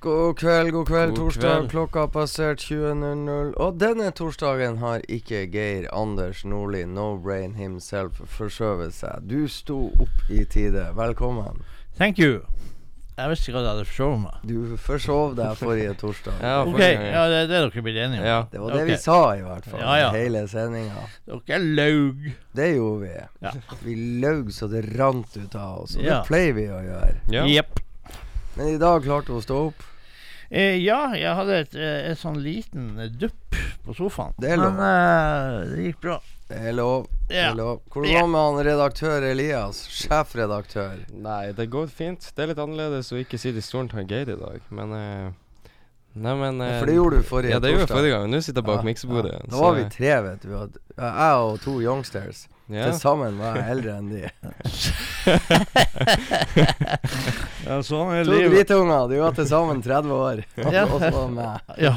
God kveld, god kveld. God Torsdag, kveld. klokka har passert 20.00. Og denne torsdagen har ikke Geir Anders Nordli, no brain himself, forskjøvet seg. Du sto opp i tide. Velkommen. Thank you. Jeg visste ikke at jeg hadde forsovet meg. Du forsov deg forrige torsdag. Ja, Ok, ja, det er det dere blir enige om. Ja. Det var det okay. vi sa, i hvert fall. Ja, ja. Hele sendinga. Dere laug. Det gjorde vi. Ja. Vi laug så det rant ut av oss. Og Ja. det pleier vi å gjøre. Ja. Men i dag klarte hun å stå opp. Eh, ja, jeg hadde et, eh, et sånn liten eh, dupp på sofaen. Det er lov. Men eh, det gikk bra. Det er lov. Det er lov. Hvordan går det med han redaktør Elias? Sjefredaktør. Nei, det går fint. Det er litt annerledes å ikke sitte i stolen til Geir i dag, men eh, Nei, men eh, For det gjorde du forrige Ja, det gjorde jeg forrige gang. Nå sitter jeg bak Ja, miksebordet. ja. Da var vi tre, vet du. Jeg og to youngsters. Ja. Til sammen var jeg eldre enn de. Ja, sånn er To dritunger. De var til sammen 30 år. Ja. Og så meg. Ja.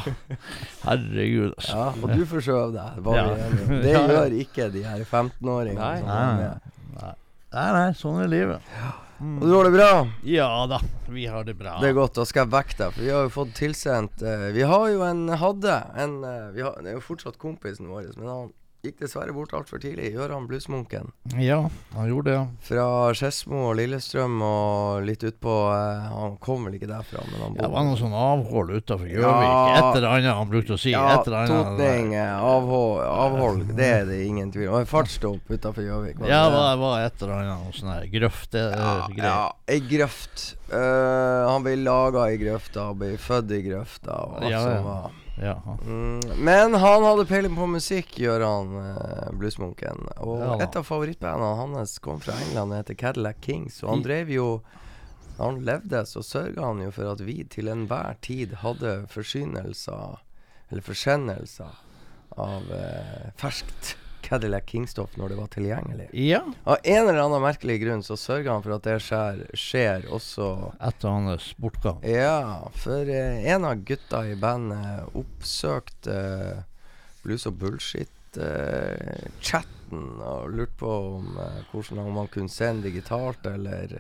Herregud, altså. Ja, og du forskjøv deg. Ja. Det Ja, ja. gjør ikke de her 15-åringene. Nei. Nei, nei, nei. sånn er livet. Og du har det bra? Ja da, vi har det bra. Det er godt. Da skal jeg vekke deg, for vi har jo fått tilsendt uh, Vi har jo en Hadde en uh, vi har, Det er jo fortsatt kompisen vår, men han gikk dessverre bort altfor tidlig. Gøran Bluesmunken. Ja, han gjorde det, ja. Fra Skedsmo og Lillestrøm og litt utpå eh, Han kom vel ikke derfra, men han Det var noe sånn avhold utafor Gjøvik. Ja. Et eller annet han brukte å si. Ja, totning, eh, avhold, avhold, det er det ingen tvil om. En fartsstopp utafor Gjøvik. Ja, det? det var, var et eller annet noe sånn her grøftegreier. ja, ja, ei grøft. Uh, han ble laga i grøfta, ble født i grøfta og alt Ja, ja. som var. Ja. Mm, men han hadde peiling på musikk, gjør han uh, bluesmunken. Og Ja et av favorittbandene hans kom fra England og heter Cadillac Kings. Og han drev jo Da han levde, så sørga han jo for at vi til enhver tid hadde forsynelser, eller forsendelser, av eh, ferskt Cadillac King-stoff når det var tilgjengelig. ja. Av en eller annen merkelig grunn så sørger han for at det skjer, skjer også Etter hans bortgang. ja, for eh, en av gutta i bandet oppsøkte eh, Blues og Bullshit-chatten og lurte på om eh, hvordan om man kunne sende digitalt eller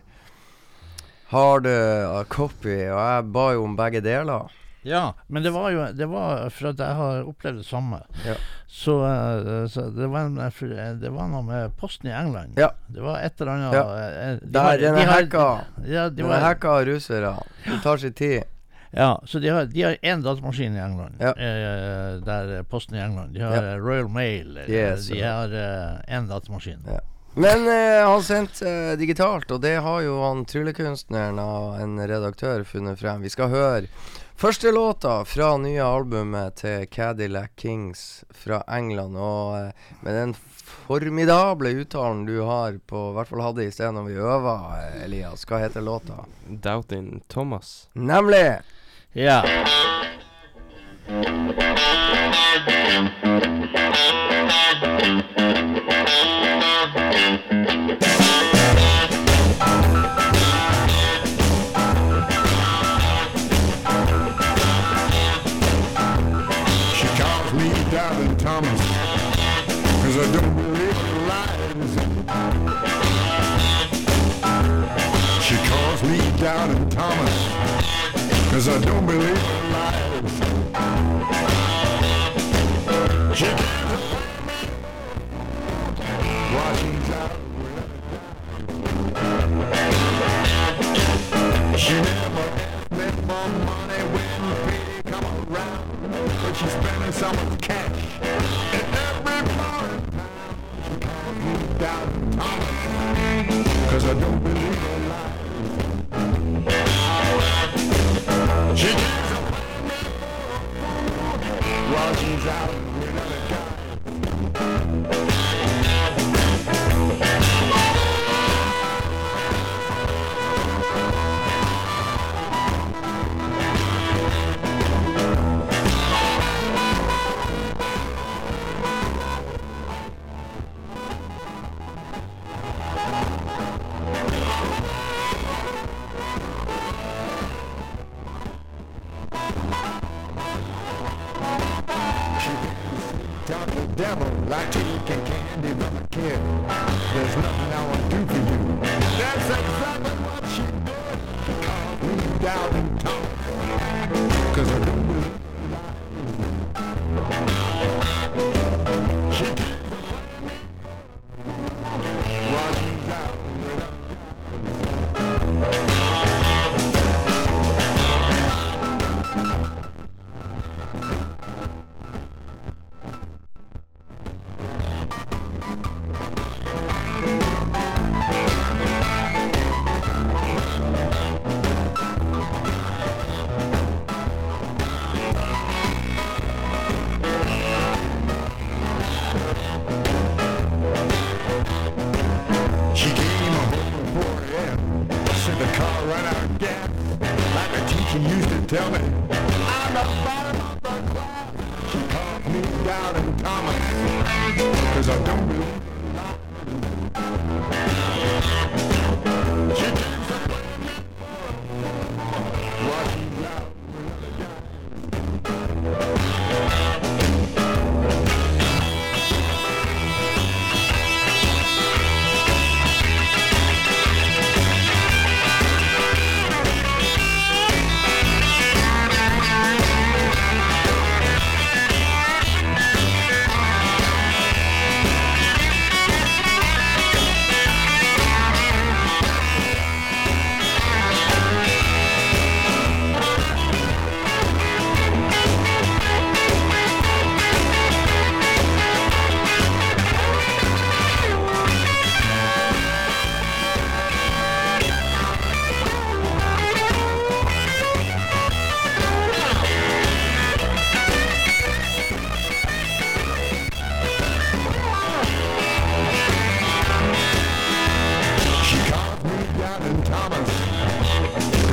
hard uh, copy, og jeg ba jo om begge deler. Ja, men det var jo Det var for at jeg har opplevd det samme. Ja. Så, eh, så det, var en, eh, det var noe med posten i England. Ja. Det var et eller annet Ja. eh, de Der, de er har- hacka. Ja, de var, hacka russere. Det tar sin tid. ja, så de har de har én datamaskin i England. Ja. Eh, der eh, Posten i England. De har Ja. eh, Royal Mail. eh, Yes, de har én datamaskin. Ja. Men eh, han sendte eh, digitalt, og det har jo han tryllekunstneren og en redaktør funnet frem. Vi skal høre første låta fra nye albumet til Cadillac Kings fra England. Og eh, med den formidable uttalen du har på I hvert fall hadde i sted når vi øva, eh, Elias. Hva heter låta? Doubting Thomas. Nemlig Ja. She Cause I don't believe her lies. She Washing's out She never had more money when the come around But she spending the cash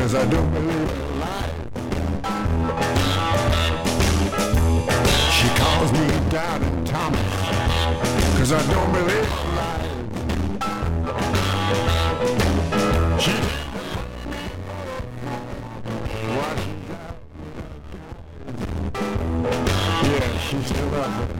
cause I don't believe a lie. She calls me down in Thomas, cause I don't believe a lie. She. Yeah, she's still out there.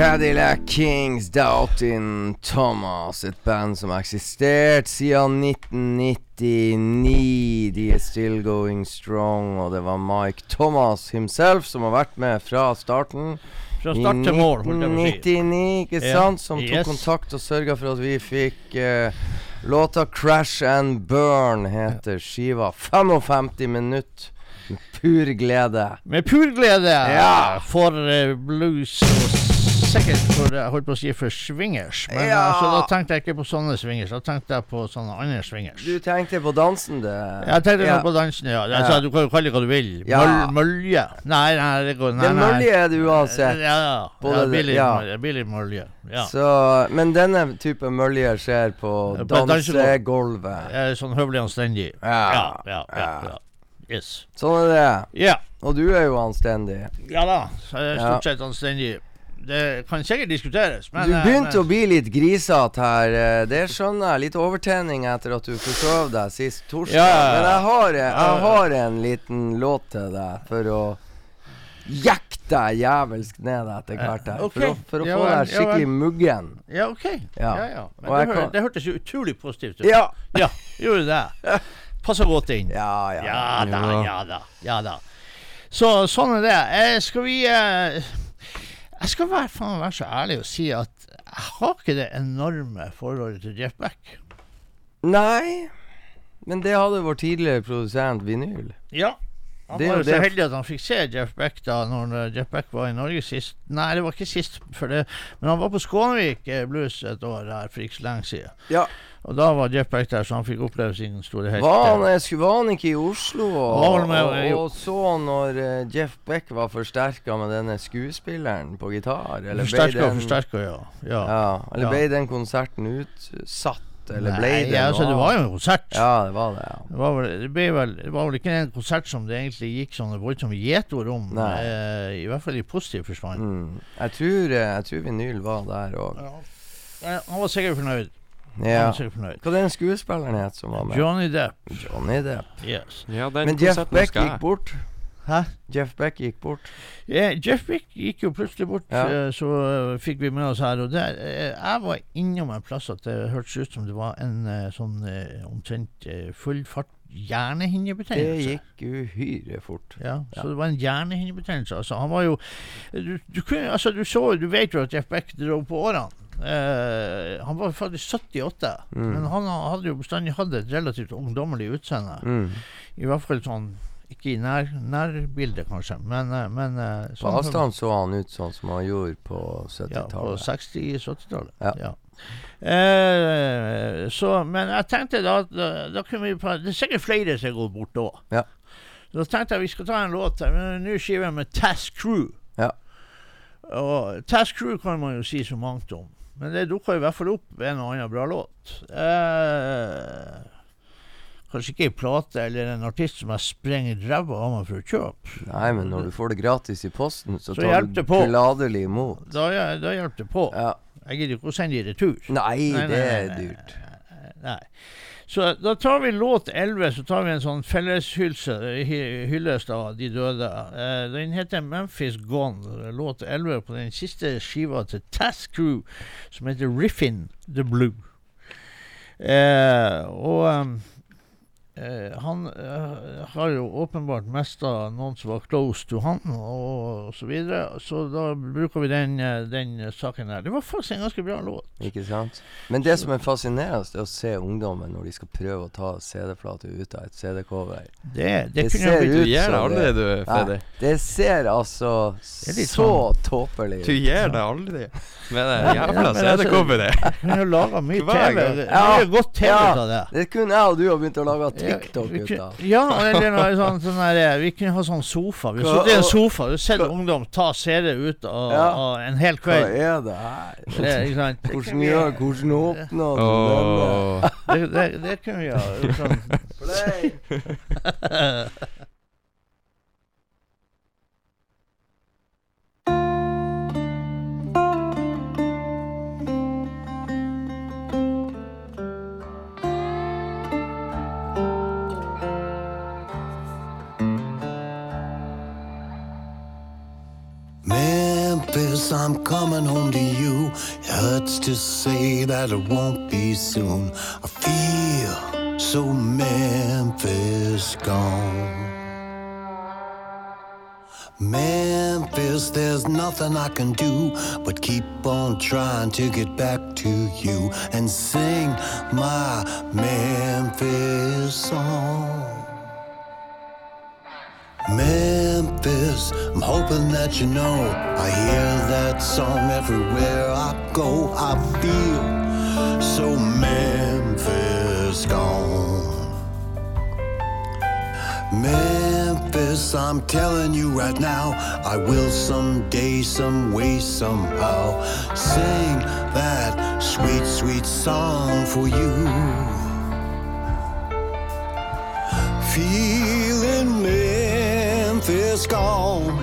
Cadillac Kings Doubtin Thomas, et band som har eksistert siden 1999. De er still going strong, og det var Mike Thomas himself som har vært med fra starten. Fra start til mål, holdt jeg på å si. 1999, ikke sant? Som tok Yes. kontakt og sørga for at vi fikk uh, låta 'Crash and Burn', heter skiva. 55 minutter pur glede. Med pur glede Ja. for uh, blues og sikkert for jeg holdt på å si for swingers. Men Ja. altså, da tenkte jeg ikke på sånne swingers, da tenkte jeg på sånne andre swingers. Du tenkte på dansende? Jeg tenkte Ja. på dansen, ja. Altså, du kan jo kalle det hva du vil. Ja. Møl, mølje. Nei, nei, det går nei, Det nei. mølje er det uansett. Ja, ja. Billig, ja. billig mølje. Ja. Så, men denne type mølje skjer på dansegulvet. Sånn høvelig anstendig. Ja. Ja, ja. Yes. Sånn er det. Ja. Og du er jo anstendig. Ja da. Så jeg er stort sett anstendig. Det kan sikkert diskuteres, men Du eh, begynte men- å bli litt grisete her. eh, Det skjønner jeg. Litt overtenning etter at du forsov deg sist torsdag. Ja, ja, ja. Men jeg har, jeg Ja, ja. har en liten låt til deg for å jekke deg jævelsk ned etter hvert her. Okay. For å, for å Ja få deg ja skikkelig muggen. Ja, OK. Ja. Ja, ja. Men det, hør, kan- det hørtes jo utrolig positivt ut. Ja. Ja, gjorde det. Passa godt inn. Ja, ja. Ja da, Ja. ja da. Ja da. Så sånn er det. Eh, skal vi eh, Jeg skal være, faen være så ærlig og si at jeg har ikke det enorme forholdet til Jeff Beck. Nei, men det hadde vår tidligere produsent Vinyl. Ja. Han Det var jo så heldig at han fikk se Jeff Beck da Når Jeff Beck var i Norge sist. Nei, det var ikke sist, for det, men han var på Skånevik eh, Blues et år her for ikke så lenge siden. Ja. Og da var Jeff Beck der, så han fikk oppleve sin store helt. Var han, var han ikke i Oslo og, Var med- og, og så når uh, Jeff Beck var forsterka med denne skuespilleren på gitar? Eller Forsterka den, forsterka, ja. ja. ja, eller Ja. ble den konserten utsatt? Eller ble Nei, det ja, altså, det var jo en konsert. Ja, det var det, ja. Det var, vel, det, vel, det var vel ikke en konsert som det egentlig gikk sånne voldsomme gjetord om. Eh, I hvert fall i positiv forstand. Mm. Jeg, tror, eh, jeg tror Vinyl var der òg. Ja. Han var sikkert fornøyd. Ja. Hva den skuespilleren het som var med? Johnny Depp. Johnny Depp. Yes. Ja, den Men Jeff Beck skal gikk bort. Hæ? Jeff Beck gikk bort. Eh, Jeff Beck gikk jo plutselig bort, Ja. eh, så eh, fikk vi med oss her. Og der, eh, jeg var innom en plass at det hørtes ut som det var en sånn omtrent full fart Det hjernehinnebetennelse. gikk uhyre fort. Ja, så det var en hjernehinnebetennelse. Altså, han var jo du, du, kunne, altså, du så Du vet jo at Jeff Beck dro på årene. Eh, han var faktisk 78, Mm. men han hadde jo bestandig hatt et relativt ungdommelig utseende. Mm. I hvert fall sånn Ikke i nær, nærbildet, kanskje, men, eh, men eh, På sånn- avstand så han ut sånn som han gjorde på Ja, på 70-tallet. 60-70-tallet. Ja. Ja. Eh, så, men jeg tenkte da da, da kunne vi Det er sikkert flere som går bort da. Ja. Da tenkte jeg vi skal ta en låt en ny skive med Task Crew. Ja. Og Task Crew kan man jo si så mangt om. Men det dukka i hvert fall opp en og annen bra låt. Eh, kanskje ikke ei plate eller en artist som jeg sprenger ræva av meg for å kjøpe. Nei, men når du får det gratis i posten, så, Så tar du det på. gladelig imot. Da, da hjelper det på. Ja. Jeg gidder ikke å sende i retur. Nei, Nei, det nei, er nei, dyrt. Nei. Så da tar vi låt 11, så tar vi en sånn felleshyllest hy- hyllest av de døde. Eh, den heter Memphis Gone. Låt 11 på den siste skiva til Task Crew, som heter Riffin the Blue. Eh, og um, eh, han eh, har jo åpenbart mista noen som var close to han, og så videre. Så da bruker vi den, eh, den saken her. Det var faktisk en ganske bra låt. Ikke sant? Men det som er fascinerende, er å se ungdommen når de skal prøve å ta CD-flate ut av et CD-cover. Det, det, Det kunne ser blitt Du ut det aldri, du, Freddy. det ser altså det så sånn- tåpelig Du gjør det aldri med det jævla men altså- CD-coveret. kunne jo laga mye TV. gang. Det Ja, er godt TV av det. Det kunne jeg og du ha begynt å lage Ja, TikTok ut. Ja, eller noe sånn, sånn der, eh, Vi kunne ha sånn sofa. Vi har sittet i en sofa og sett ungdom ta CD ut av, Ja. en hel kveld. Hva er det her? Det, ikke sant? Det Hvordan gjør Hvordan åpner du? Åh. det, det, det kunne vi ha sånn. Play. I'm coming home to you. It hurts to say that it won't be soon. I feel so Memphis gone. Memphis, there's nothing I can do but keep on trying to get back to you and sing my Memphis song. Memphis, I'm hoping that you know I hear that song everywhere I go. I feel so Memphis gone. Memphis, I'm telling you right now, I will someday, some way, somehow sing that sweet, sweet song for you. Feeling Memphis gone.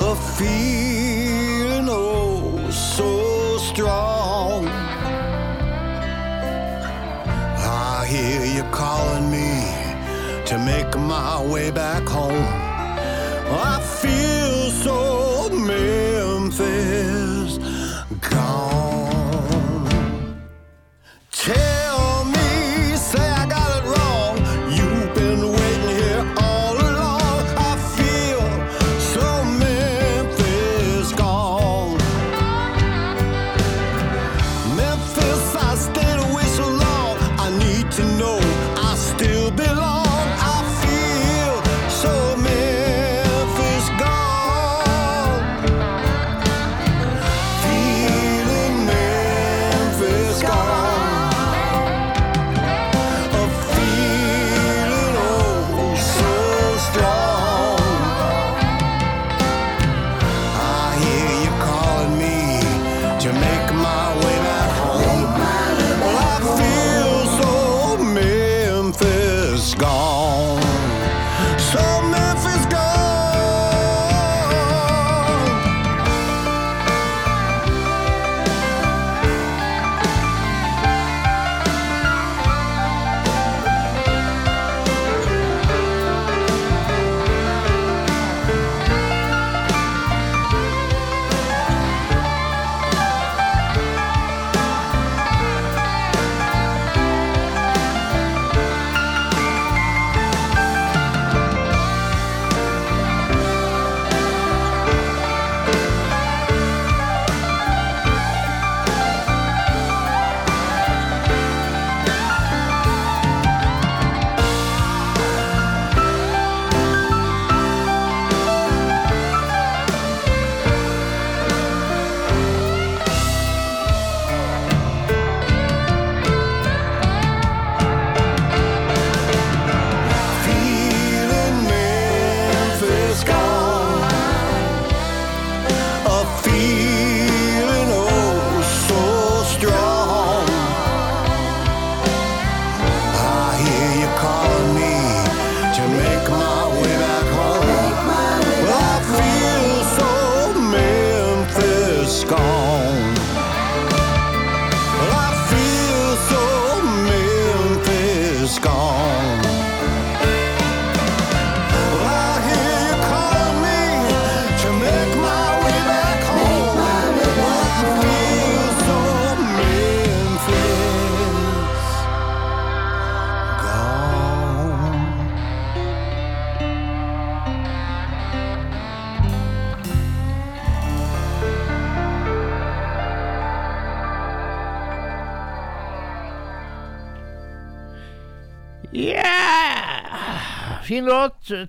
A feeling oh so strong. I hear you calling me to make my way back home. I feel so Memphis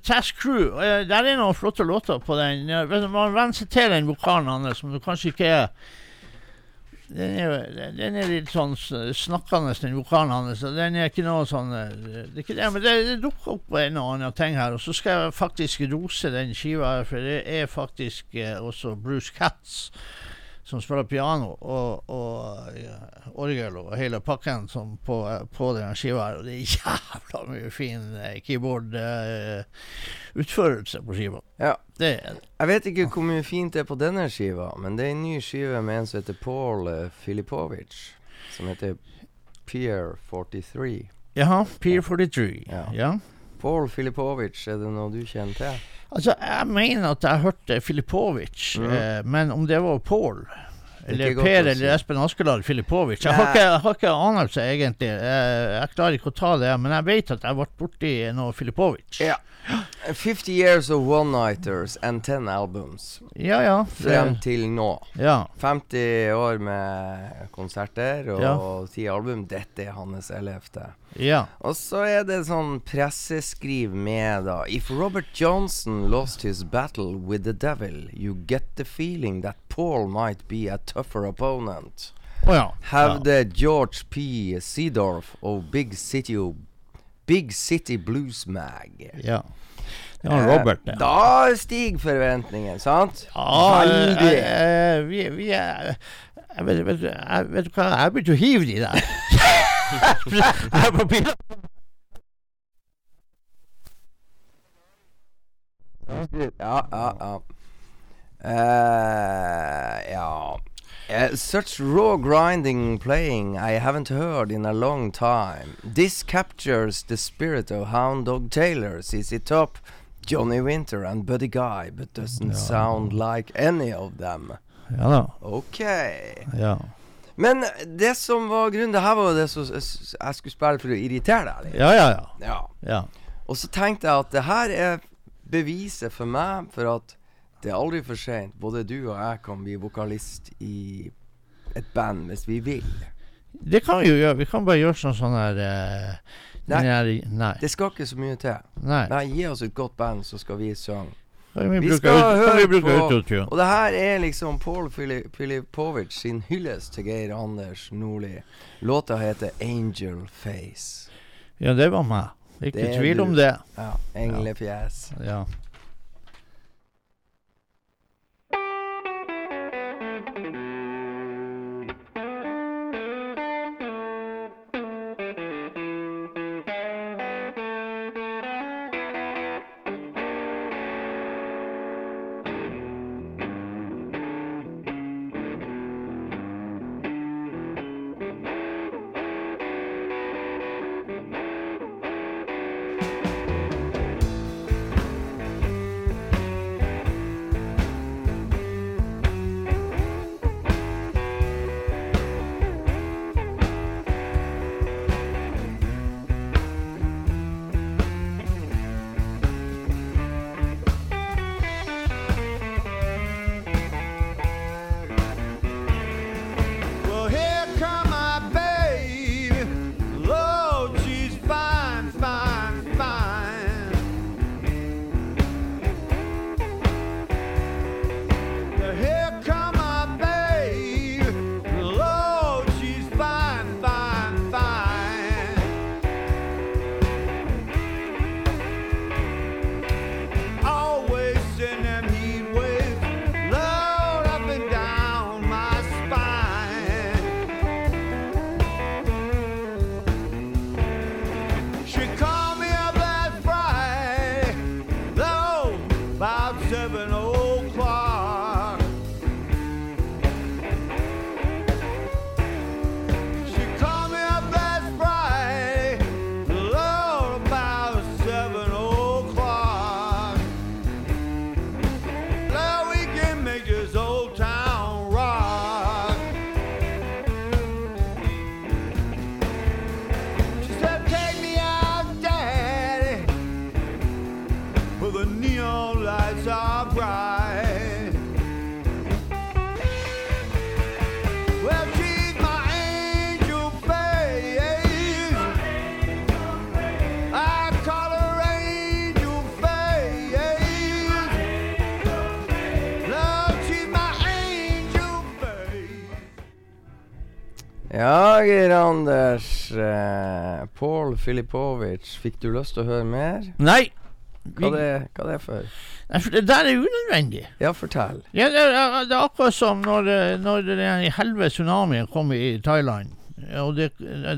Task Crew. Eh, Der er noen flotte låter på den. Man venner seg til den vokalen hans, som du kanskje ikke er den er, den er litt sånn snakkende, den vokalen hans. Den er ikke noe sånn eh, Det er ikke det, men det, det dukker opp en og annen ting her. Og så skal jeg faktisk rose den skiva, her, for det er faktisk eh, også Bruce Katz som spiller piano og, og ja, orgel og hele pakken som på, på den skiva. Og det er jævla mye fin eh, keyboard-utførelse på skiva. Ja. Det er det. Jeg vet ikke hvor mye fint det er på denne skiva, men det er en ny skive med en som heter Paul uh, Filipovic. Som heter Pier 43. Jaha, Pier 43. Ja. ja. Paul Filipovic, er det noe du kjenner til? Altså, jeg mener at jeg hørte Filipovic, mm. eh, men om det var Paul eller godt Per eller. Espen Askeladd Filipovic Jeg har ikke, jeg har ikke anelse, egentlig. Jeg, jeg klarer ikke å ta det, men jeg vet at jeg ble borti noe Filipovic. Ja. 50 years of one-nighters and 10 albums. ja. ja. Frem til nå. ja. 50 år med konserter og Ja. 10 album. Dette er hans ellevte. ja. Og så er det sånn presseskriv med, da. If Robert Johnson lost his battle with the devil, you get the feeling that Paul might be a tougher opponent. Å ja. the George P. Seedorf of Big City Big City Blues Mag. ja. Det Robert, Eh, det. Da stiger forventningen, sant? Ja, Veldig. eh, eh, vi, vi er jeg vet, vet, jeg, vet hva, jeg begynte å hive de der. Jeg er på bilen. Ja, ja, ja. Eh, ja. uh, such raw grinding playing I haven't heard in a long time. This captures the spirit of Hound Dog Taylor, CC Top, Johnny Winter and Buddy Guy, but doesn't sound like any of them. Ja da. Ok. Ja. Men det som var grunnen Det her var jo det som jeg skulle spille for å irritere deg Liksom. Ja, ja, ja. Ja. ja. Og så tenkte jeg at det her er beviset for meg for at det er aldri for seint. Både du og jeg kan bli vokalist i et band hvis vi vil. Det kan vi jo gjøre. Vi kan bare gjøre sånn sånn her uh, Nei. nei. Det skal ikke så mye til. nei. Nei, Gi oss et godt band, så skal vi synge. Vi, Vi skal ut- høre vi på autotune? Og det her er liksom Paul Fili- Filipovic sin hyllest til Geir Anders Nordli. Låta heter 'Angel Face'. Ja, det var meg. Ikke tvil om det. Ja, Englefjes. Ja. Angel Beklager, Anders. Uh, Pål Filipovic, fikk du lyst til å høre mer? Nei. Hva det, hva det er for? Nei, for det der er unødvendig. Ja, fortell. Ja, det, er- det er akkurat som når, eh, når den helvete tsunamien kom i Thailand. Og det,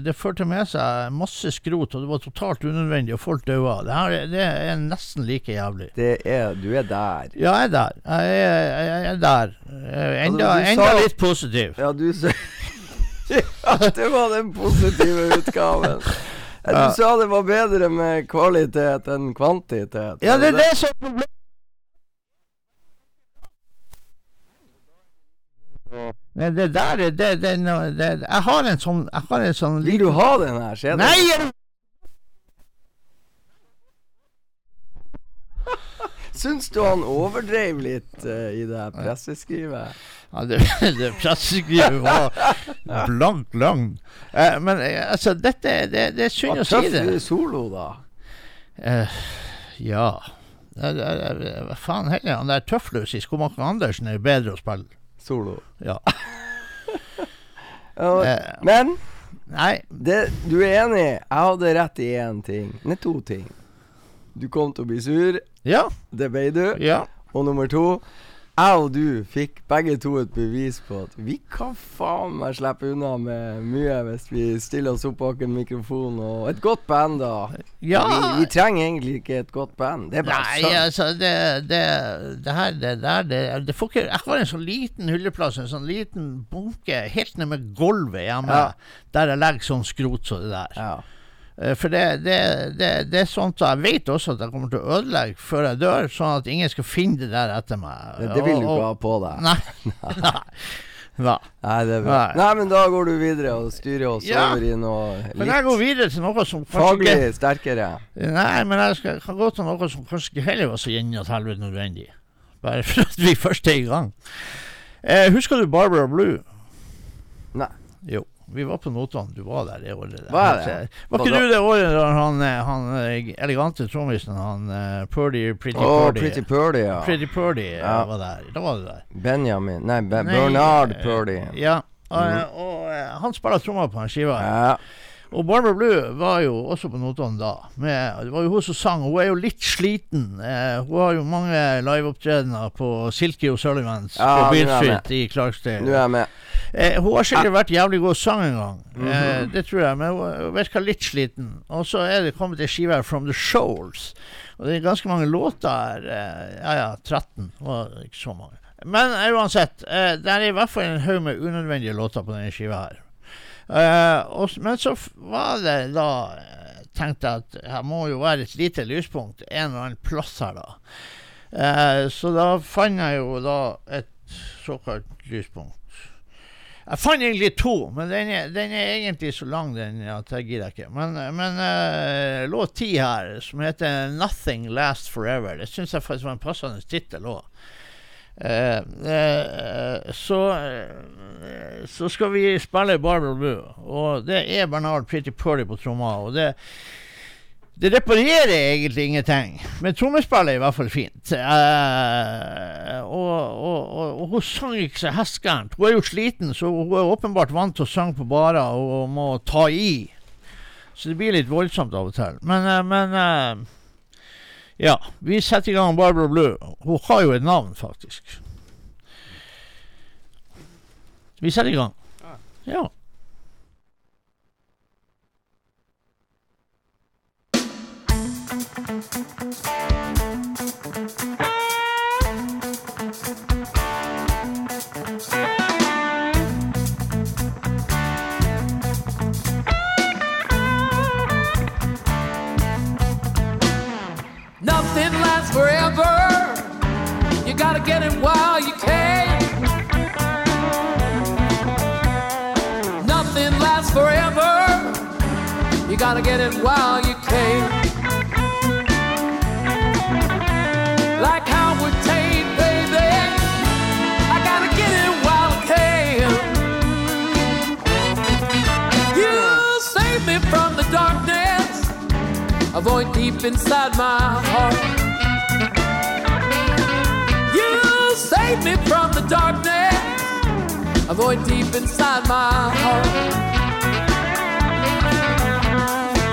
det førte med seg masse skrot, og det var totalt unødvendig, og folk daua. Det, det er nesten like jævlig. Det er Du er der. Ja, jeg er der. Jeg er, jeg er der. Eh, Enda, Altså, enda sa- litt positiv. Ja, du sa Ja, det var den positive utgaven. Du Ja. sa det var bedre med kvalitet enn kvantitet. Ja, det er det som er problemet. Nei, det der er det, det, det, Jeg har en sånn Jeg har en sånn Vil du ha den her? Den. Nei! er Syns du han overdrev litt uh, i det presseskrivet? Ja, det, det presseskrivet var blank lang. Uh, men uh, altså, dette det, det er synd å si det tøff det. solo, da. Eh, ja Eh, eh, eh, Hva faen heller, han der tøffløs i Skomaker Andersen er jo bedre å spille. Solo. Ja. Eh, men nei, det, du er enig? Jeg hadde rett i én ting. Nei, to ting. Du kom til å bli sur. Ja, Det ble du. ja. Og nummer to jeg og du fikk begge to et bevis på at vi kan faen meg slippe unna med mye hvis vi stiller oss opp bak en mikrofon og et godt band, da. Ja. Vi, vi trenger egentlig ikke et godt band. Det er bare Nei, sånn. altså det, det, det her det der det, det får ikke, Jeg har en sånn liten hylleplass, en sånn liten bunke helt ned med gulvet hjemme, Ja. der jeg legger sånn skrot som det der. Ja. Eh, For det, det, det, det er sånt Jeg vet også at jeg kommer til å ødelegge før jeg dør, sånn at ingen skal finne det der etter meg. Det, vil du ikke ha på deg. Nei. Nei. Nei. Nei. Nei, men da går du videre og styrer oss Ja. over i noe litt Men jeg går videre til noe som faglig ikke sterkere. Nei, men jeg skal, kan gå til noe som kanskje ikke heller var så til helvete nødvendig. Bare for at vi først er i gang. Eh, husker du Barbara Blue? Nei. Jo. Vi var på Notodden. Du var der det året. der. Var det? Var ikke du det året da han, eh, han eh, elegante trommisen, han uh, Purdy, Pretty Å, Purdy Pretty Purdy, ja. Pretty Purdy Ja. var der. Da var du der. Benjamin Nei, Be Bernard Purdy. Ja. Og, og og han spiller trommer på den skiva. Ja. Og Barbara Blue var jo også på notene da. Med, det var jo hun som sang. Hun er jo litt sliten. Eh, hun har jo mange liveopptredener på Silky og Sullivans Ja, på Beat. Street i Clarksdale. Nå er jeg med. Eh, hun har sikkert vært jævlig god sang en gang, Mhm. eh, det tror jeg, men hun virker litt sliten. Og så er det kommet ei skive her, From The Shoals. Og det er ganske mange låter her. Eh, ja ja, 13. Og ikke så mange. Men eh, uansett, eh, det er i hvert fall en haug med unødvendige låter på denne skiva her. Eh, og, men så var det da eh, tenkte jeg at her må jo være et lite lyspunkt en eller annen plass her, da. Eh, så da fant jeg jo da et såkalt lyspunkt. Jeg fant egentlig to, men den er, den er egentlig så lang den at jeg gidder ikke. Men, men eh, låt ti her, som heter 'Nothing Lasts Forever', det syns jeg faktisk var en passende tittel òg. Eh, eh, så, eh, så skal vi spille Barbara Blue, og det er Bernard Pretty Purdy på tromma. Og det, det reparerer egentlig ingenting, men trommespillet er i hvert fall fint. Uh, og, og, og, og hun sang ikke så hestgærent. Hun er jo sliten, så hun er åpenbart vant til å synge på barer og må ta i. Så det blir litt voldsomt av og til. Men, uh, men eh, ja, vi setter i gang Barbara Blue. Hun har jo et navn, faktisk. Vi setter i gang. Ja. Nothing gotta get it while you can. Like Howard Tate, baby. I gotta get it while I can. You save me from the darkness a void deep inside my heart. You save me from the darkness, a void deep inside my heart.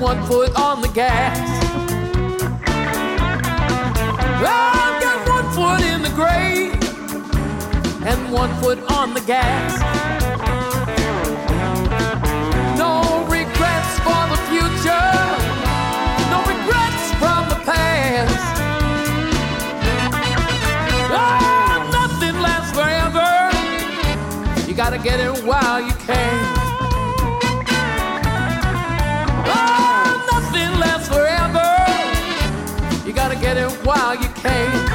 one foot on the gas. I've got one foot in the grave and one foot on the gas. While you can.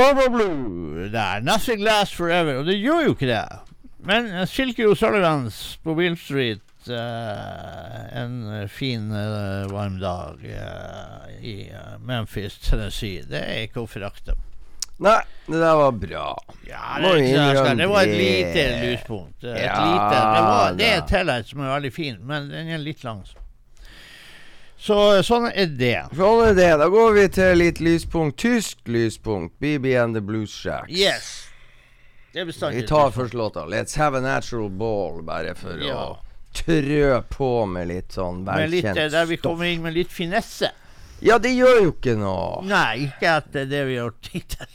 Barbara Blue der. 'Nothing Lasts Forever'. Og det gjør jo ikke det. Men Silky O'Sullivans på Bill Street uh, en fin uh, varm dag uh, i Memphis, Tennessee. Det er ikke å forakte. Nei, det der var bra. Ja, det, det, det var et lite lyspunkt. Et Ja, lite, det, var, det er et tillegg som er veldig fin, men den er litt lang. Så sånn er det. Sånn er det. Da går vi til litt lyspunkt. Tysk lyspunkt. BB and the Blues Shacks. Yes. Det er bestandig Vi tar først låta. Let's have a natural ball, bare for Ja. å trø på med litt sånn litt, velkjent stoff. Der vi kommer inn med litt finesse. Ja, det gjør jo ikke noe. Nei, ikke etter det vi har gjort hittil.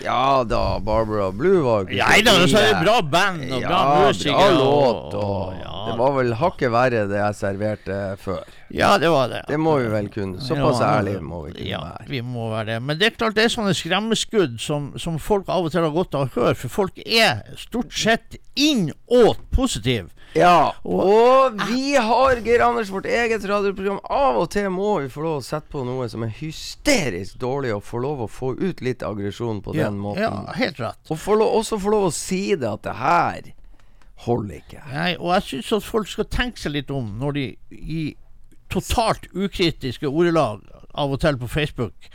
Ja da, Barbara Blue var jo ikke Nei da, så er det bra band og bra ja, musikere. bra låt. Og ja. Det var vel hakket verre det jeg serverte før. ja, det var det. Det må vi vel kunne. Såpass Ja, ærlige må vi kunne ja, være. vi må være det. Men det er klart det er sånne skremmeskudd som, som folk av og til har godt av å høre, for folk er stort sett innåt positive. Ja, og vi har, Geir Anders, vårt eget radioprogram. Av og til må vi få lov å sette på noe som er hysterisk dårlig, og få lov å få ut litt aggresjon på Ja, den måten. ja, helt rett. Og få lov, også få lov å si det, at det her holder ikke. Nei, og jeg syns at folk skal tenke seg litt om når de i totalt ukritiske ordelag av og til på Facebook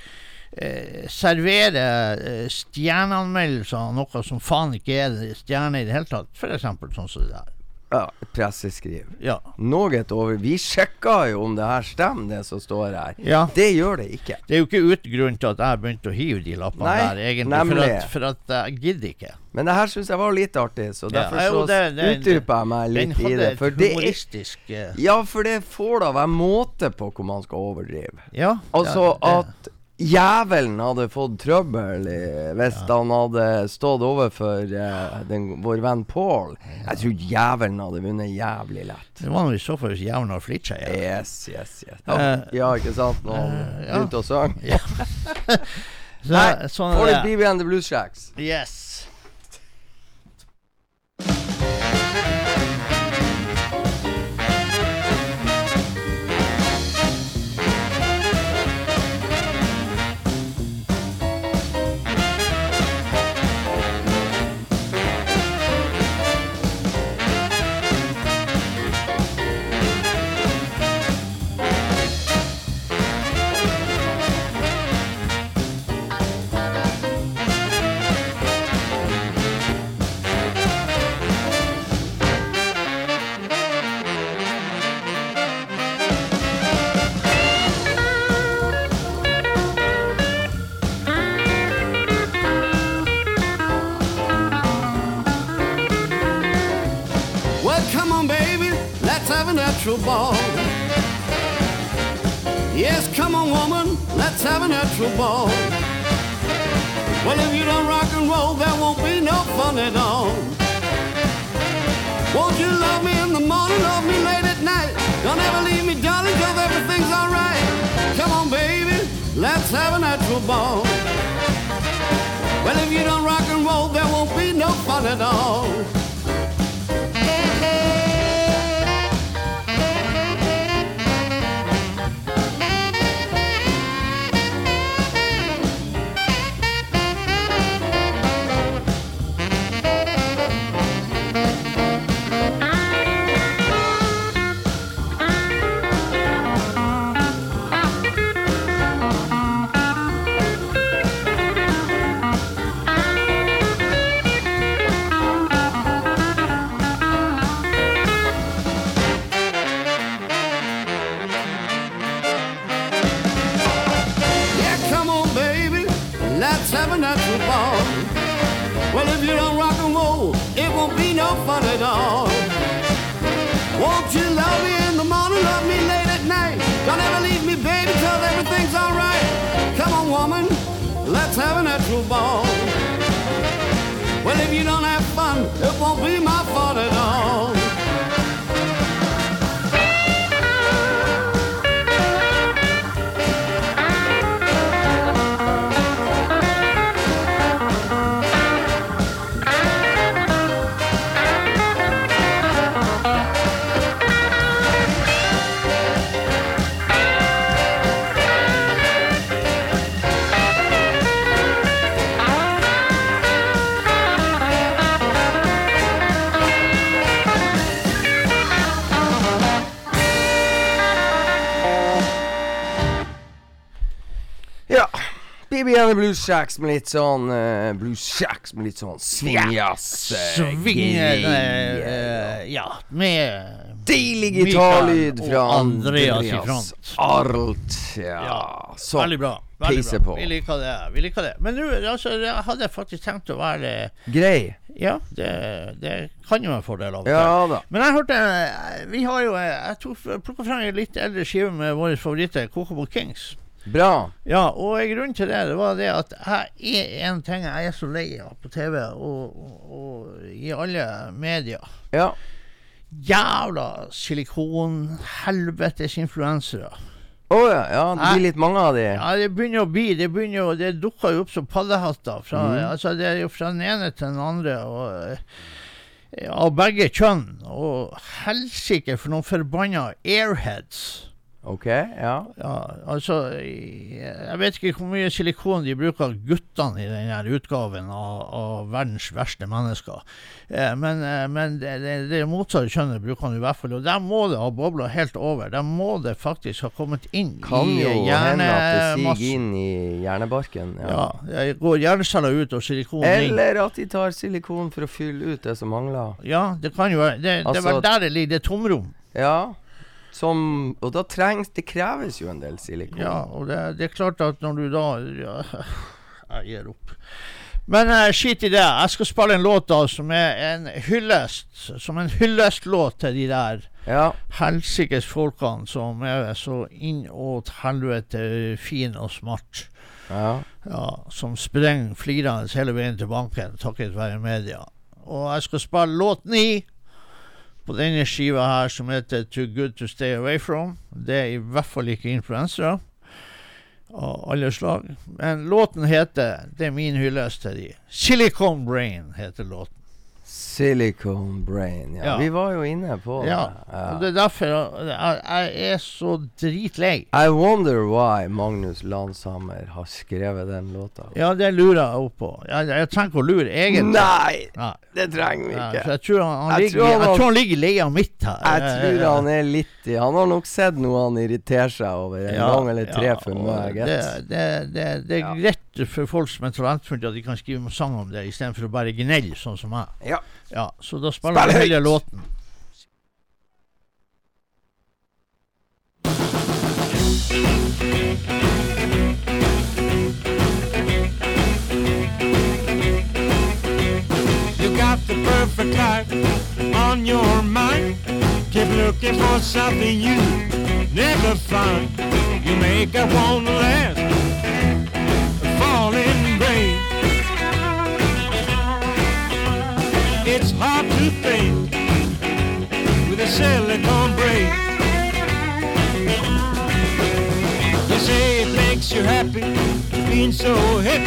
eh, serverer eh, stjerneanmeldelser av noe som faen ikke er stjerne i det hele tatt. F.eks. sånn som det der. Ja, presseskriv. Ja. Noe over Vi sjekka jo om det her stemmer, det som står her. ja. Det gjør det ikke. Det er jo ikke uten grunn til at jeg begynte å hive de lappene Nei, der, egentlig. For at, for at jeg gidder ikke. Men det her syns jeg var litt artig, så Ja, derfor jo, så utdyper jeg meg litt i det. For det er eh, Ja, for det får da være måte på hvor man skal overdrive. Ja. Altså ja, at jævelen hadde fått trøbbel hvis hvis han hadde stått overfor uh, den, vår venn Paul. Jeg tror jævelen hadde vunnet jævlig lett. Det var nå i så fall hvis jævelen hadde flirt seg. Ja. Yes, yes, yes. Ja, Eh, ja ikke sant? Når han eh, ja. begynte å synge. Ja. Så, Nei, sånn er litt and the Blues Shacks. Yes. Ball. Yes, come on, woman, let's have a natural ball. Well, if you don't rock and roll, there won't be no fun at all. Won't you love me in the morning, love me late at night? Don't ever leave me, darling, cause everything's alright. Come on, baby, let's have a natural ball. Well, if you don't rock and roll, there won't be no fun at all. A natural ball. Well, if you don't rock and roll, it won't be no fun at all. Won't you love me in the morning, love me late at night? Don't ever leave me, baby, cause everything's alright. Come on, woman, let's have a natural ball. Well, if you don't have fun, it won't be my fault at all. BB gjerne Blues Shacks med litt sånn uh, Blues Shacks med litt sånn swingjazz. eh, Svinger eh, Ja, med Deilig gitarlyd fra Andreas Andreas. Arlt. Ja, Ja, så Veldig bra. Veldig Peise bra. på. Vi liker det. Vi liker det. Men nå altså, jeg hadde faktisk tenkt å være grei. Ja, det, det kan jo en fordel av og til. Ja da. Men jeg hørte eh, Vi har jo eh, Jeg plukka frem en litt eldre skive med våre favoritter, Kokobo Kings. Bra. Ja, og grunnen til det, det var det at jeg er en ting jeg er så lei av på TV og, og, og i alle medier. Ja. Jævla silikon, helvetes influensere. Å ja, ja. Det blir litt mange av de. Ja, det begynner å bli Det begynner å, det dukker jo opp som paddehatter. Fra, mm. altså, det er jo fra den ene til den andre. Og, eh, av begge kjønn. Og helsike for noen forbanna airheads. OK, ja. Ja, altså Jeg vet ikke hvor mye silikon de bruker guttene i denne utgaven av, av verdens verste mennesker. Eh, men eh, men det, det, motsatte kjønnet bruker han i hvert fall. Og der må det ha bobla helt over. Der må det faktisk ha kommet inn Kan i jo hende at det siger inn i hjernebarken. Ja. Ja, jeg går hjerneceller ut og silikon inn. Eller at de tar silikon for å fylle ut det som mangler. Ja, det kan jo være. Det, det Altså- der det ligger. Det er tomrom. Ja. Som Og da trengs Det kreves jo en del silikon. Ja, og det, det er klart at når du da ja, Jeg gir opp. Men uh, skit i det. Jeg skal spille en låt da som er en hyllest. Som en hyllestlåt til de der Ja. helsikes folkene som er så innåt helvete fin og smart. ja. Ja, som sprenger flirende hele veien til banken takket være media. Og jeg skal spille låt ni på denne skiva her som heter Too Good To Stay Away From. Det er i hvert fall ikke influensere av alle slag. Men låten heter Det er min hyllest til de. Silicon Brain heter låten. Silicon brain. Ja. Ja. Vi var jo inne på Ja, det. og det er derfor jeg, er så dritlei. I wonder why Magnus Lanshammer har skrevet den låta. Ja, det lurer jeg opp på. Jeg, jeg trenger ikke å lure, egentlig. Nei! Nei. Det trenger vi Ja, ikke. jeg tror han, han, Jeg ligger, tror han jeg tror han ligger i leia mitt her. Jeg tror han er litt i Han har nok sett noe han irriterer seg over en ja, gang eller tre ja, for meg. Det, det, det, det er Ja. greit for folk som er talentfulle at de kan skrive sang om det, istedenfor å bare gnelle, sånn som meg. Ja. Ja, så da spiller Spill vi hele låten. You got the perfect life on your mind. Keep looking for something you never find. You make a one last falling rain. It's hard to think with a silicone brain. You say it makes you happy, being so hip.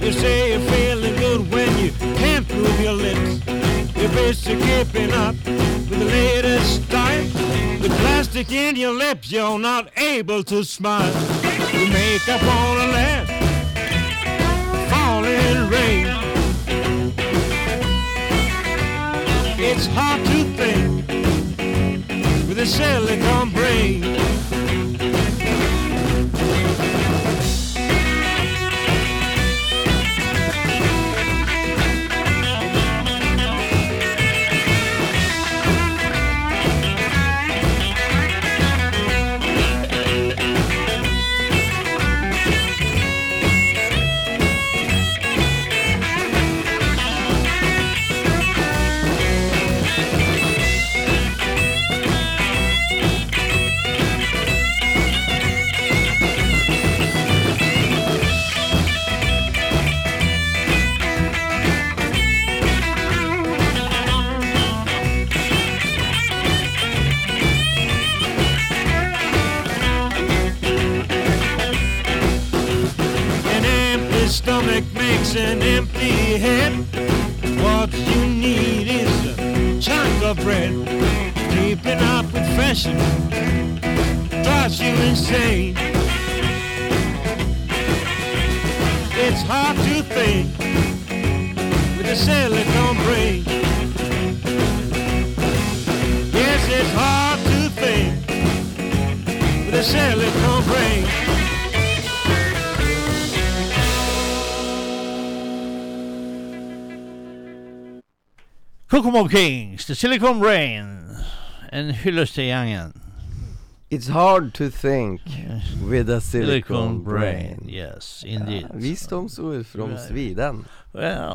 You say you're feeling good when you can't move your lips. You're busy keeping up with the latest style. With plastic in your lips, you're not able to smile. You make up on rain. It's hard to think with a silicon brain. Head. What you need is a chunk of bread. Keeping up with fashion drives you insane. Kokomo Kings, The Silicon Rain. and hyllest til gjengen. It's hard to think with a silicon brain. Yes, indeed. Ja, visdomsord from Sweden. Ja,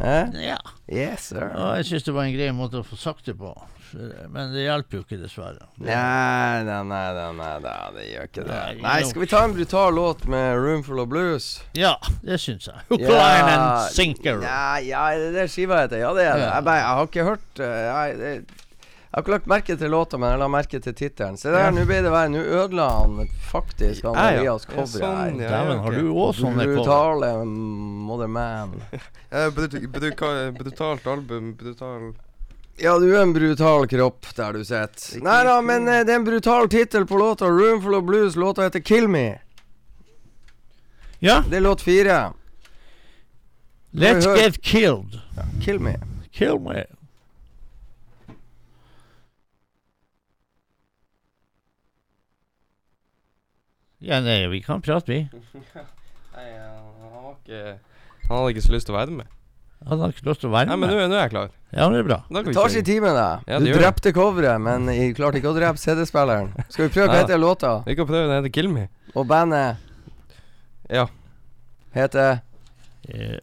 Hæ? ja. Yes, sir. Og jeg syns det var en grei måte å få sagt det på. Men det hjelper jo ikke, dessverre. Nei, nei, nei, nei, nei, nei, det gjør ikke det. Nei, skal vi ta en brutal låt med 'Roomful of Blues'? Ja, det syns jeg. Hookline and Sinker. Ja, ja, det er det skiva heter. Ja, det er det. Jeg, bare, jeg har ikke hørt uh, jeg, det, jeg har ikke lagt merke til låta, men jeg la merke til tittelen. Se der, nå ble det verre. Nå ødela han faktisk han Ja, ja. Elias Ja, coveret sånn, ja. Dæven, har du òg sånne cover? Brutale mother man. Eh, brutalt album, brutal Ja, du er en brutal kropp der du sitter. Nei da, men eh, det er en brutal tittel på låta. 'Roomful of Blues'. Låta heter 'Kill Me'. Ja, Det er låt fire. Let's. Get Killed. 'Kill Me'. Kill me. Ja, nei, vi kan prate, vi. Nei, han var ikke Han hadde ikke så lyst til å være med. Han har ikke lyst til å være Nei, men med. nå, nå er jeg klar. Ja, men det er bra. Da kan vi Det tar sin tid med det. Ja, du gjør det. drepte coveret, men jeg klarte ikke å drepe CD-spilleren. Skal vi prøve hva Ja. heter låta? Vi kan prøve. Den heter Kill Me. Og bandet Ja. heter Eh,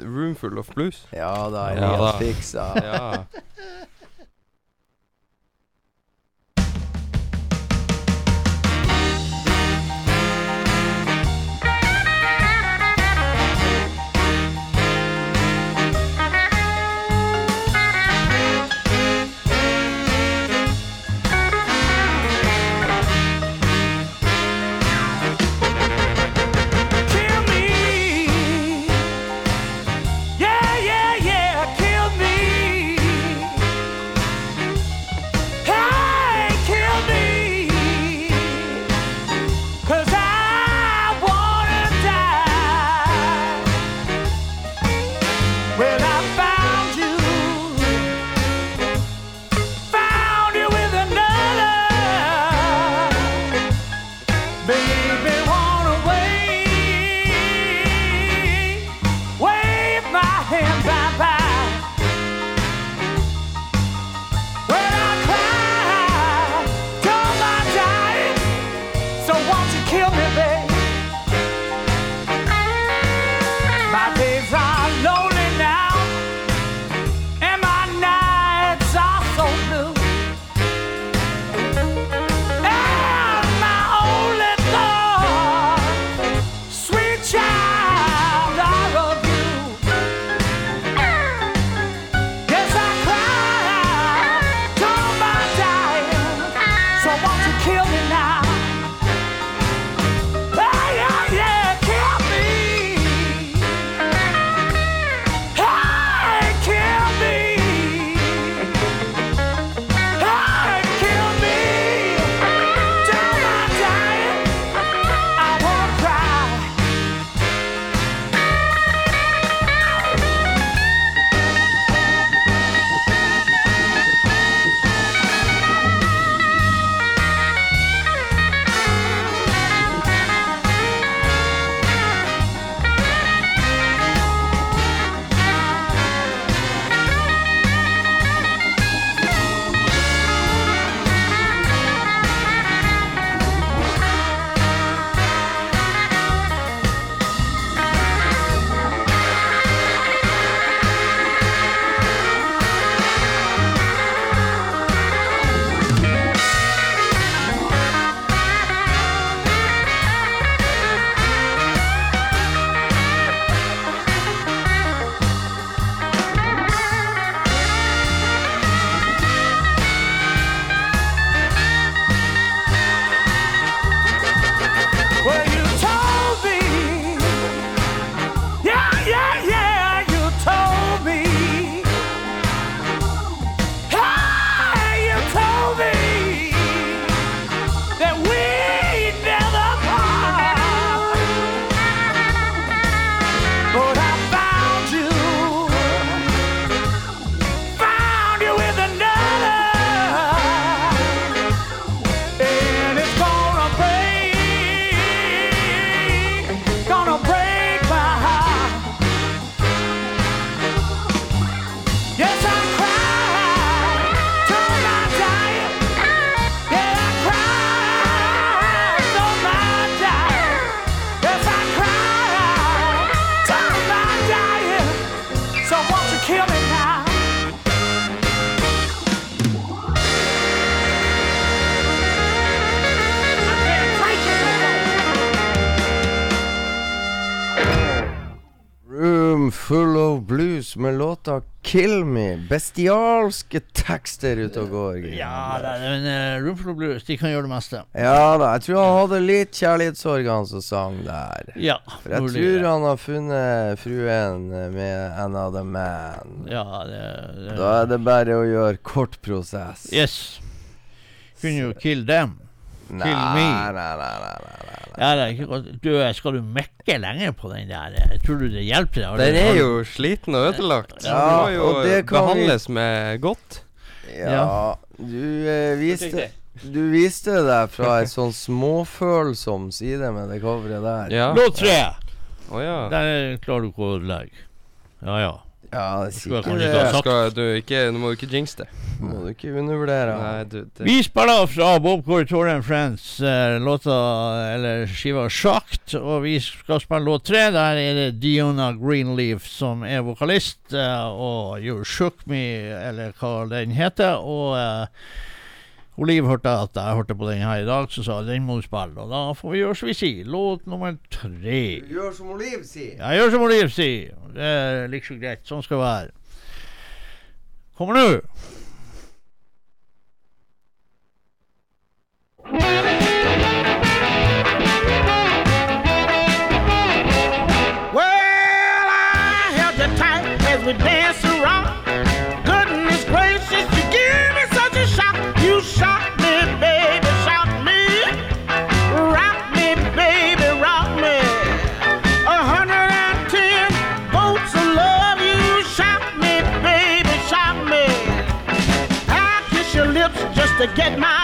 Roomful of Blues. Ja da, Ja Elias da. fiksa. Ja. 'Kill Me'. Bestialske tekster ute og går. Ja, det er en uh, Rumflo Blues. De kan gjøre det meste. Ja da, jeg tror han hadde litt kjærlighetssorg, han som sang der. Ja. For jeg mulig tror han har funnet fruen med another man. Ja, det, det Da er det bare å gjøre kort prosess. Yes. Kunne jo kill them. Nei, kill me. nei, nei, nei, nei, nei. Ja, det er ikke godt. Du, skal du mekke lenger på den der? Tror du det hjelper deg? Har Den er jo sliten og ødelagt. Ja, Den må jo og det kan vi- behandles med godt. Ja, du eh, viste Du viste deg fra en sånn småfølsom side med det coveret der. Ja. Låt tre! Å ja. Der klarer du ikke å ødelegge. Ja ja. Ja, det er sikkert. Skal du ikke, nå må du ikke jinx det. Må du ikke undervurdere. Nei, du det, Vi spiller fra Bob Corey and Friends, eh, låta eller skiva 'Sjakt'. Og vi skal spille låt tre. Der er det Diona Greenleaf som er vokalist. Eh, og 'You Shook Me', eller hva den heter. Og eh, Oliv hørte at jeg hørte på den her i dag, så sa hun den må du spille. Og da får vi gjøre som vi sier. Låt nummer tre. Du gjør som Oliv sier. Ja, gjør som Oliv sier. Det er liksom greit. Sånn skal det være. Kommer nå. Well, I held you tight as we danced to get my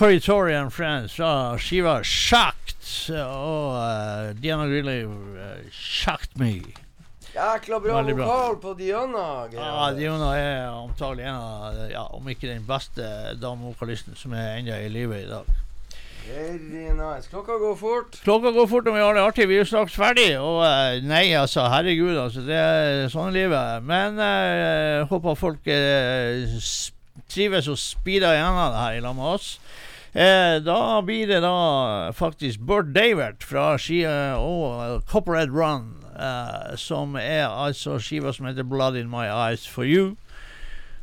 eh, and Friends fra skiva Sjakt. Og uh, Diana Grilly uh, Shocked Me. Jækla bra vokal på Diana. Ja, Diana er antagelig en av, ja, om ikke den beste damevokalisten som er ennå i live i dag. Very nice. Klokka går fort. Klokka går fort, og vi har det artig. Vi er straks ferdig. Og eh, nei, altså, herregud, altså. Det er sånn livet. Men eh, håper folk eh, trives og speeder gjennom det her i lag med oss. Eh, da blir det da faktisk Burt Davert fra skiva og eh, Copperhead Run, eh, som er altså skiva som heter Blood In My Eyes For You.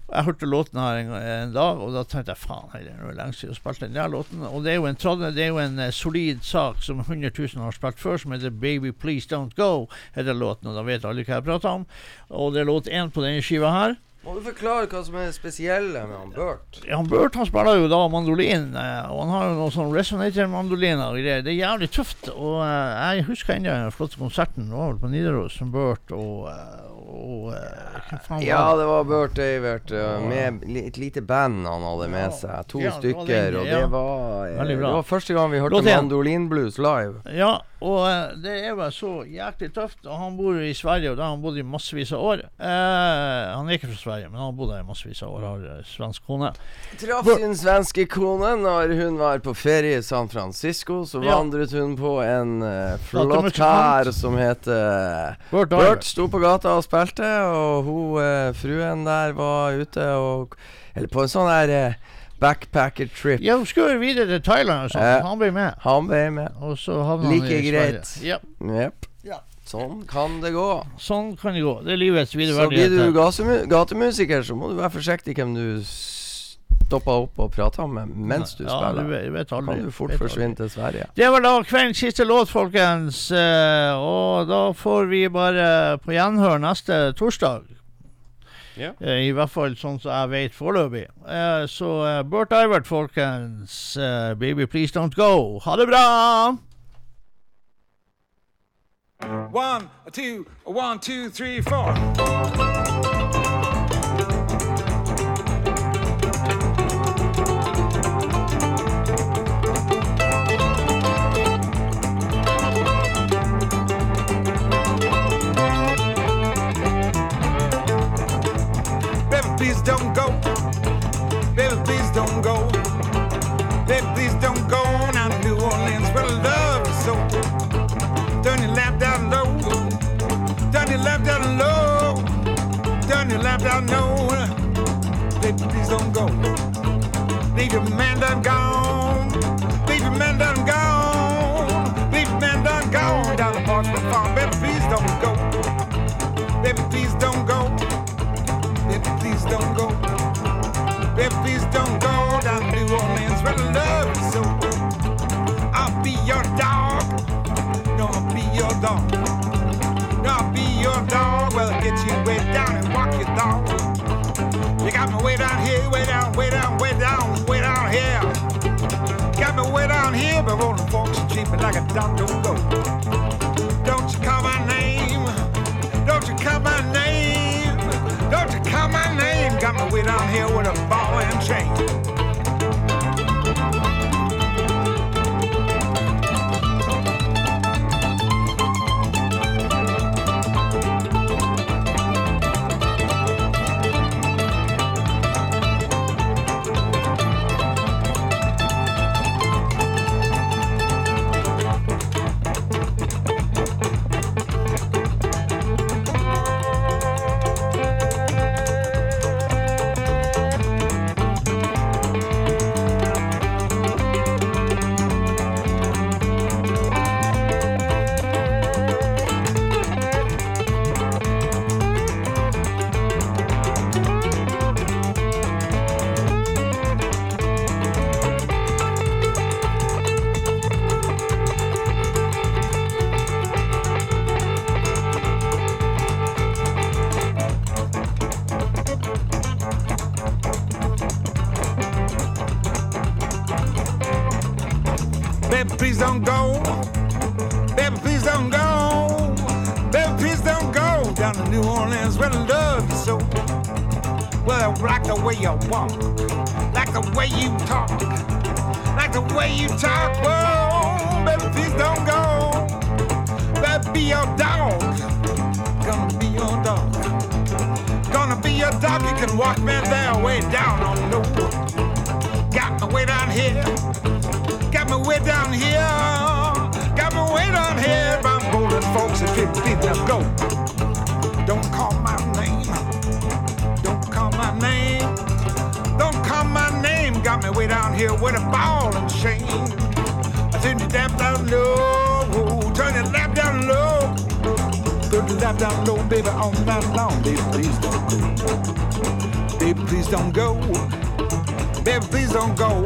Jeg hørte låten her en, en dag, og da tenkte jeg faen, det er noe lenge siden jeg spilte den der låten. Og det er jo en, det er jo en eh, solid sak som 100 000 har spilt før, som heter Baby Please Don't Go, heter låten, og da vet alle hva jeg prater om. Og det er låt én på denne skiva her. Må du forklare hva som er det spesielle med han Burt? Ja, han Burt han spiller jo da mandolin, eh, og han har jo noen sånn resonator-mandoliner og greier. Det er jævlig tøft. Og uh, jeg husker ennå den flotte konserten. Det var vel på Nidaros som Burt og, eh, og uh, Hvem faen var Ja, det? det var Burt Øyvert uh, med et lite band han hadde med seg. To Ja, det stykker, den, og ja. det var. Det var første gang vi hørte mandolinblues live. Ja, og eh, det er bare så jæklig tøft. Og han bor i Sverige, og der har han bodd i massevis av år. Eh, han er ikke fra Sverige, men han har bodd der i massevis av år. Har eh, svensk kone. Traff sin svenske kone når hun var på ferie i San Francisco. Så Ja. vandret hun på en uh, flott kar som heter Burt Burt Burt. sto på gata og spilte, og hun, uh, fruen der var ute og Eller på en sånn der eh, backpacker trip. Ja, hun skulle videre til Thailand, og sånn. Ja. Han ble med. Han ble med. Og så havna Like han i greit. Sverige. Ja, Jepp. Ja. Sånn kan det gå. sånn kan det gå. Det er livets Så blir du gatemusiker, så må du være forsiktig hvem du stopper opp og prater med mens du ja, spiller. Du vet, vet aldri. kan du fort forsvinne til Sverige. Det var da kveldens siste låt, folkens. Eh, og da får vi bare på gjenhør neste torsdag. Eh, I hvert fall sånn som jeg vet foreløpig. Eh, så eh, Burt Ivert, folkens. Eh, baby, please don't go. Ha det bra! One, two, one, two, three, four. Baby, please don't go. Baby, please don't go. Baby, please don't go.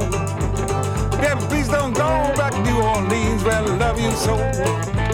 Baby, please don't go back to New Orleans where I love you so.